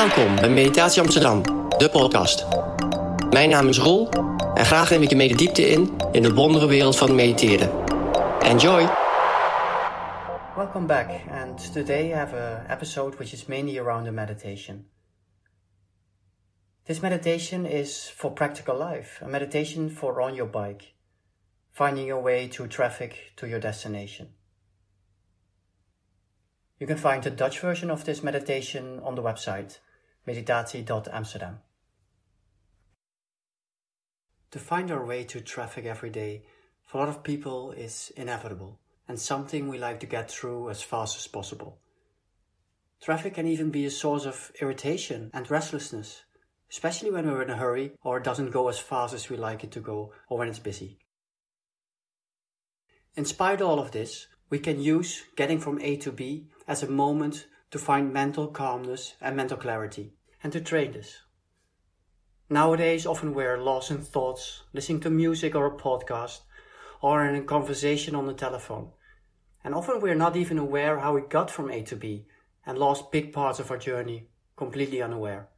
Welkom bij Meditatie Amsterdam, de podcast. Mijn naam is Roel en graag neem ik je mee de diepte in in de wondere wereld van mediteren. Enjoy! Welcome back, and today I have an episode which is mainly around a meditation. This meditation is for practical life, a meditation for on your bike, finding your way through traffic to your destination. You can find the Dutch version of this meditation on the website meditatie.amsterdam. To find our way through traffic every day for a lot of people is inevitable and something we like to get through as fast as possible. Traffic can even be a source of irritation and restlessness, especially when we're in a hurry or it doesn't go as fast as we like it to go or when it's busy. In spite of all of this, we can use getting from A to B as a moment to find mental calmness and mental clarity, and to train this. Nowadays, often we're lost in thoughts, listening to music or a podcast, or in a conversation on the telephone. And often we're not even aware how we got from A to B and lost big parts of our journey completely unaware.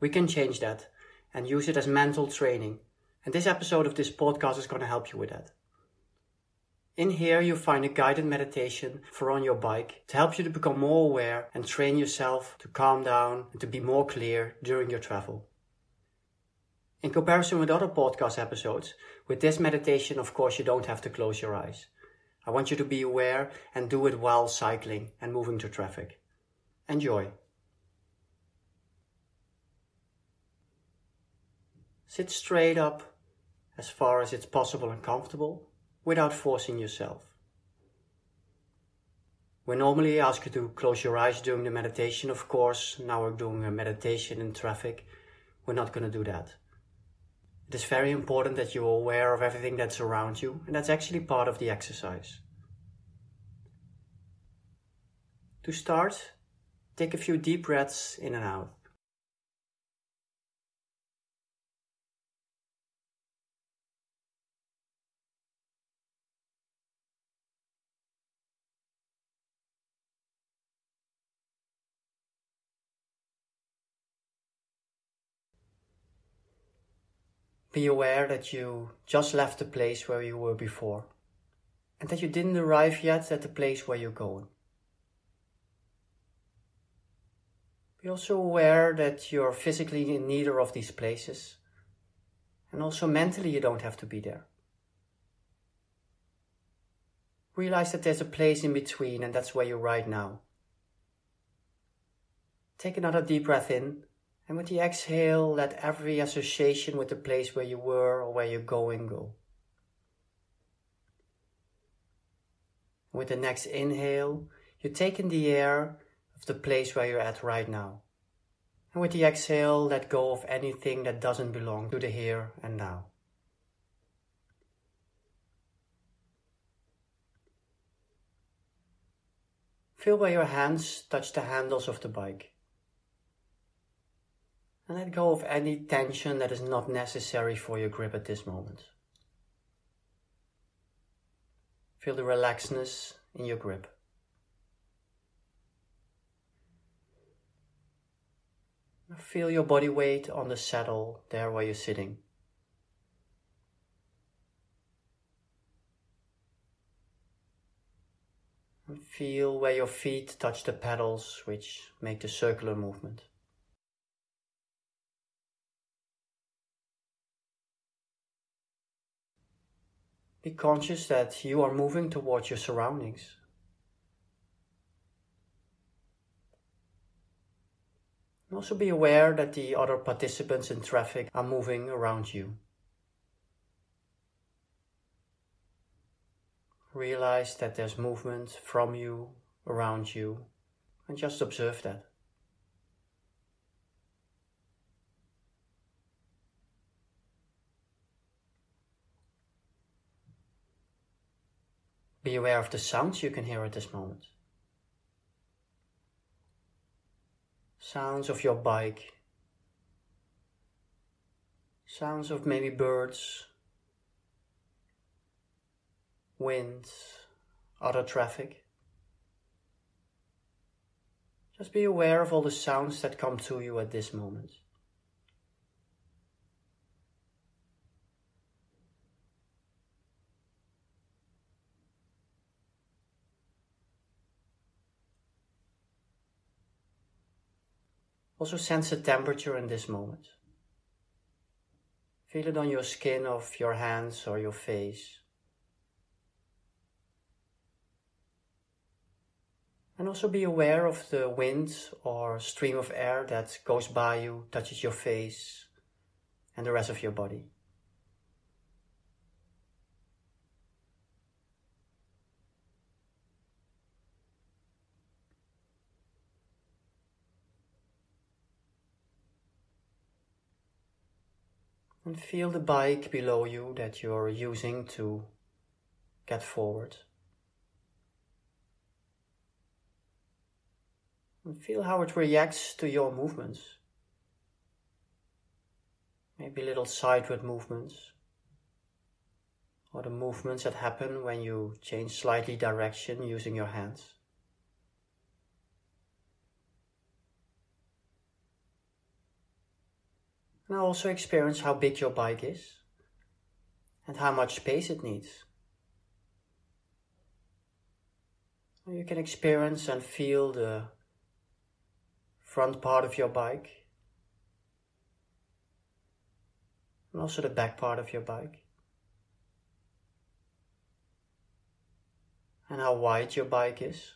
We can change that and use it as mental training. And this episode of this podcast is going to help you with that. In here, you'll find a guided meditation for on your bike to help you to become more aware and train yourself to calm down and to be more clear during your travel. In comparison with other podcast episodes, with this meditation, of course, you don't have to close your eyes. I want you to be aware and do it while cycling and moving through traffic. Enjoy. Sit straight up as far as it's possible and comfortable without forcing yourself. We normally ask you to close your eyes during the meditation, of course. Now we're doing a meditation in traffic. We're not going to do that. It is very important that you're aware of everything that's around you, and that's actually part of the exercise. To start, take a few deep breaths in and out. Be aware that you just left the place where you were before and that you didn't arrive yet at the place where you're going. Be also aware that you're physically in neither of these places and also mentally you don't have to be there. Realize that there's a place in between and that's where you're right now. Take another deep breath in and with the exhale, let every association with the place where you were or where you're going go. With the next inhale, you take in the air of the place where you're at right now. And with the exhale, let go of anything that doesn't belong to the here and now. Feel where your hands touch the handles of the bike and let go of any tension that is not necessary for your grip at this moment. Feel the relaxedness in your grip. Feel your body weight on the saddle there where you're sitting. Feel where your feet touch the pedals which make the circular movement. Be conscious that you are moving towards your surroundings. And also be aware that the other participants in traffic are moving around you. Realize that there's movement from you, around you, and just observe that. Be aware of the sounds you can hear at this moment. Sounds of your bike. Sounds of maybe birds, wind, other traffic. Just be aware of all the sounds that come to you at this moment. Also sense the temperature in this moment. Feel it on your skin of your hands or your face. And also be aware of the wind or stream of air that goes by you, touches your face and the rest of your body. And feel the bike below you that you're using to get forward. And feel how it reacts to your movements. Maybe little sideward movements. Or the movements that happen when you change slightly direction using your hands. Now also experience how big your bike is and how much space it needs. You can experience and feel the front part of your bike and also the back part of your bike. And how wide your bike is.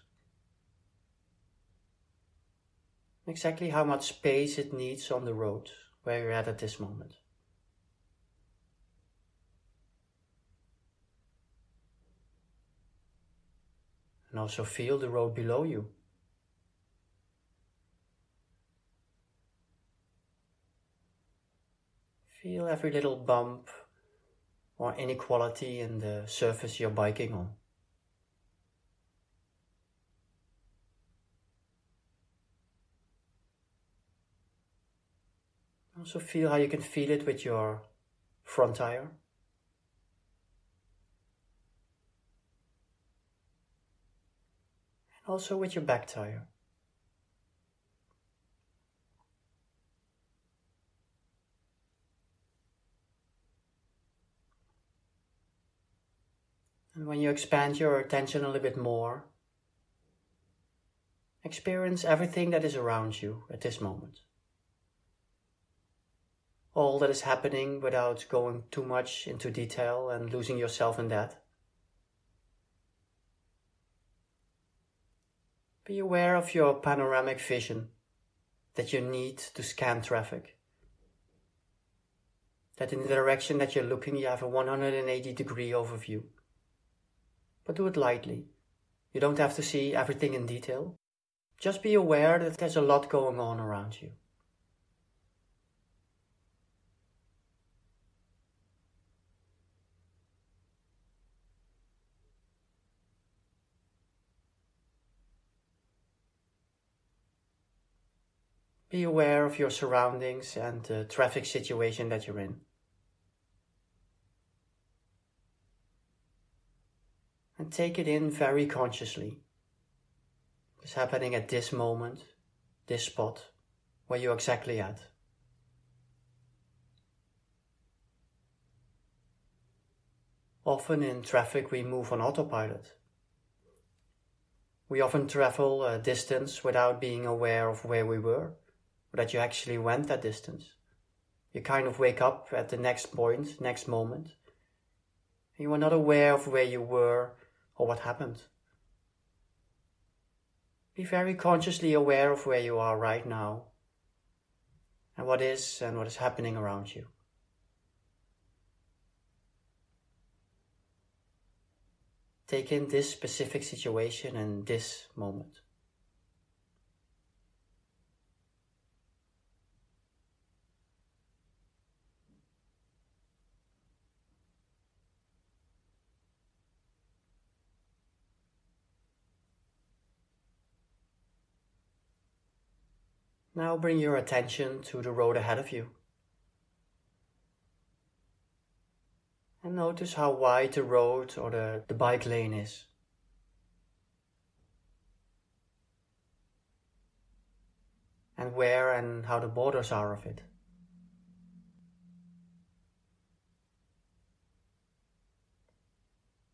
Exactly how much space it needs on the road where you're at at this moment. And also feel the road below you. Feel every little bump or inequality in the surface you're biking on. Also feel how you can feel it with your front tire. And also with your back tire. And when you expand your attention a little bit more, experience everything that is around you at this moment all that is happening without going too much into detail and losing yourself in that. Be aware of your panoramic vision that you need to scan traffic. That in the direction that you're looking, you have a 180 degree overview. But do it lightly. You don't have to see everything in detail. Just be aware that there's a lot going on around you. Be aware of your surroundings and the traffic situation that you're in. And take it in very consciously. It's happening at this moment, this spot, where you're exactly at. Often in traffic we move on autopilot. We often travel a distance without being aware of where we were that you actually went that distance. You kind of wake up at the next point, next moment. You are not aware of where you were or what happened. Be very consciously aware of where you are right now and what is and what is happening around you. Take in this specific situation and this moment. Now bring your attention to the road ahead of you. And notice how wide the road or the, the bike lane is. and where and how the borders are of it.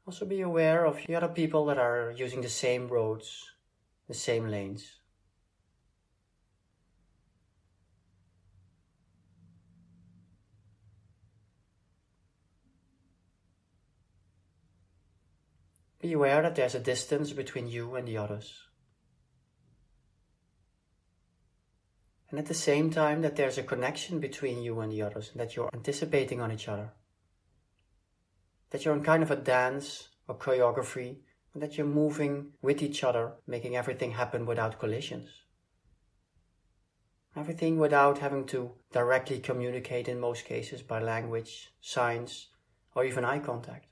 Also be aware of the other people that are using the same roads, the same lanes. Be aware that there's a distance between you and the others. And at the same time, that there's a connection between you and the others, and that you're anticipating on each other that you're in kind of a dance or choreography, and that you're moving with each other, making everything happen without collisions. Everything without having to directly communicate in most cases by language, signs, or even eye contact.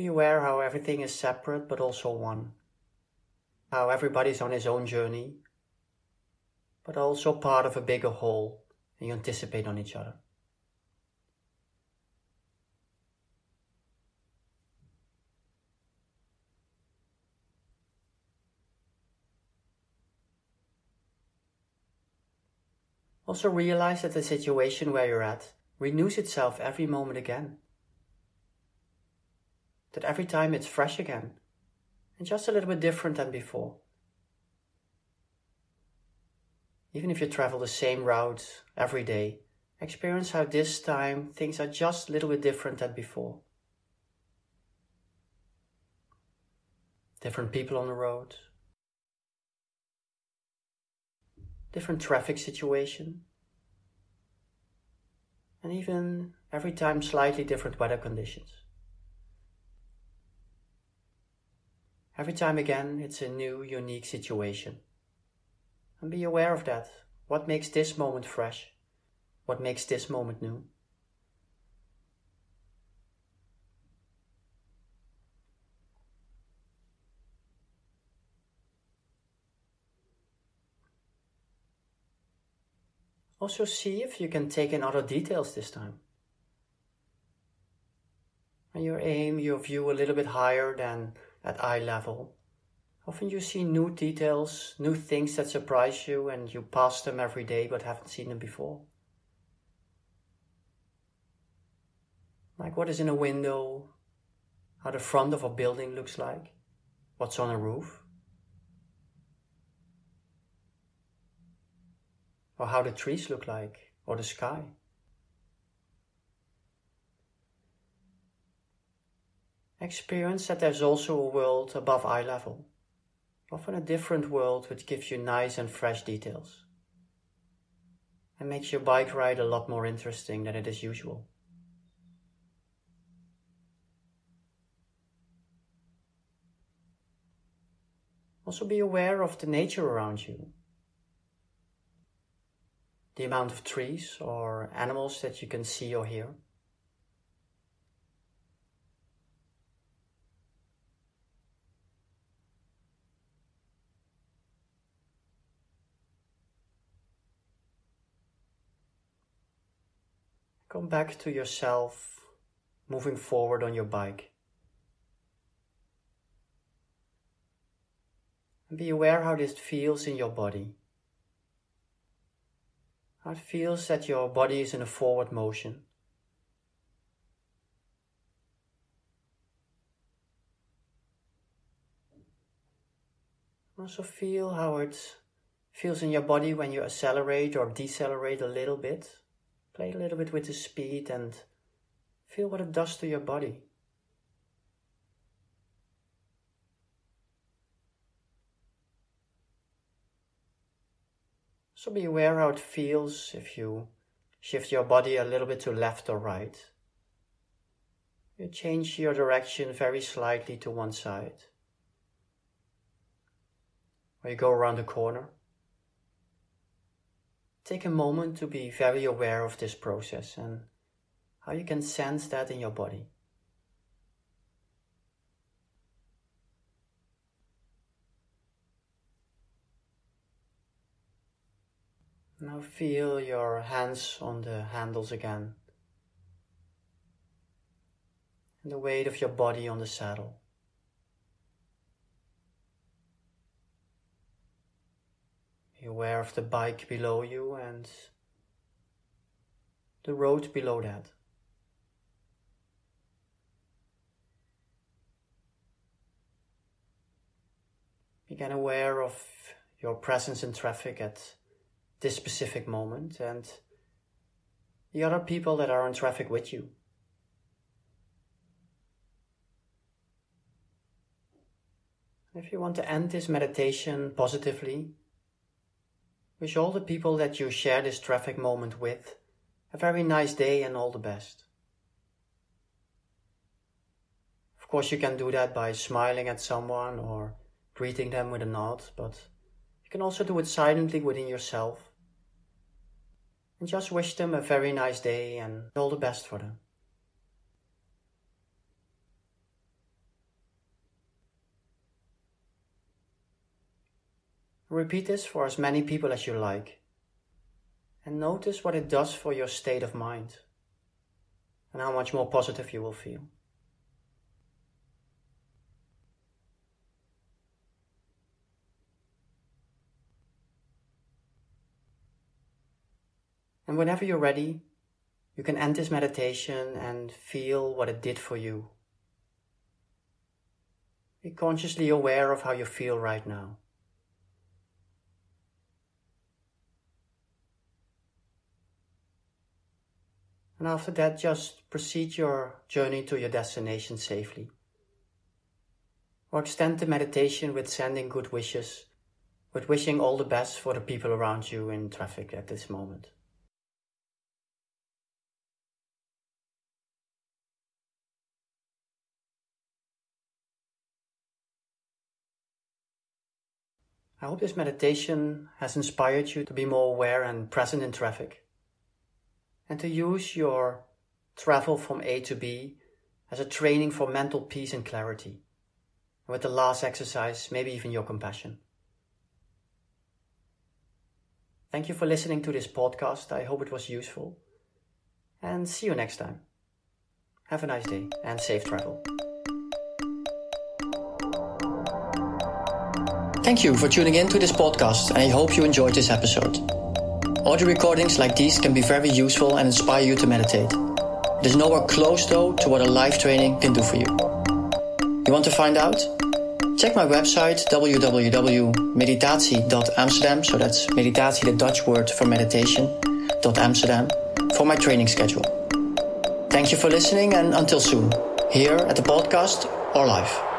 Be aware how everything is separate but also one. How everybody's on his own journey, but also part of a bigger whole and you anticipate on each other. Also realize that the situation where you're at renews itself every moment again. That every time it's fresh again and just a little bit different than before. Even if you travel the same route every day, experience how this time things are just a little bit different than before. Different people on the road, different traffic situation, and even every time slightly different weather conditions. Every time again, it's a new, unique situation. And be aware of that. What makes this moment fresh? What makes this moment new? Also see if you can take in other details this time. And your aim, your view a little bit higher than at eye level. Often you see new details, new things that surprise you, and you pass them every day but haven't seen them before. Like what is in a window, how the front of a building looks like, what's on a roof, or how the trees look like, or the sky. Experience that there's also a world above eye level often a different world which gives you nice and fresh details and makes your bike ride a lot more interesting than it is usual. Also be aware of the nature around you. The amount of trees or animals that you can see or hear. Come back to yourself moving forward on your bike. And be aware how this feels in your body. How it feels that your body is in a forward motion. Also feel how it feels in your body when you accelerate or decelerate a little bit. Play a little bit with the speed and feel what it does to your body. So be aware how it feels if you shift your body a little bit to left or right. You change your direction very slightly to one side. Or you go around the corner. Take a moment to be very aware of this process and how you can sense that in your body. Now feel your hands on the handles again and the weight of your body on the saddle. Aware of the bike below you and the road below that. Begin aware of your presence in traffic at this specific moment and the other people that are in traffic with you. If you want to end this meditation positively, wish all the people that you share this traffic moment with a very nice day and all the best. Of course, you can do that by smiling at someone or greeting them with a nod, but you can also do it silently within yourself. And just wish them a very nice day and all the best for them. Repeat this for as many people as you like. And notice what it does for your state of mind and how much more positive you will feel. And whenever you're ready, you can end this meditation and feel what it did for you. Be consciously aware of how you feel right now. And after that, just proceed your journey to your destination safely. Or extend the meditation with sending good wishes, with wishing all the best for the people around you in traffic at this moment. I hope this meditation has inspired you to be more aware and present in traffic and to use your travel from A to B as a training for mental peace and clarity. And with the last exercise, maybe even your compassion. Thank you for listening to this podcast. I hope it was useful. And see you next time. Have a nice day and safe travel. Thank you for tuning in to this podcast, and I hope you enjoyed this episode. Audio recordings like these can be very useful and inspire you to meditate. It is nowhere close, though, to what a live training can do for you. You want to find out? Check my website www.meditatie.amsterdam, so that's meditatie, the Dutch word for meditation, Amsterdam, for my training schedule. Thank you for listening, and until soon, here at the podcast or live.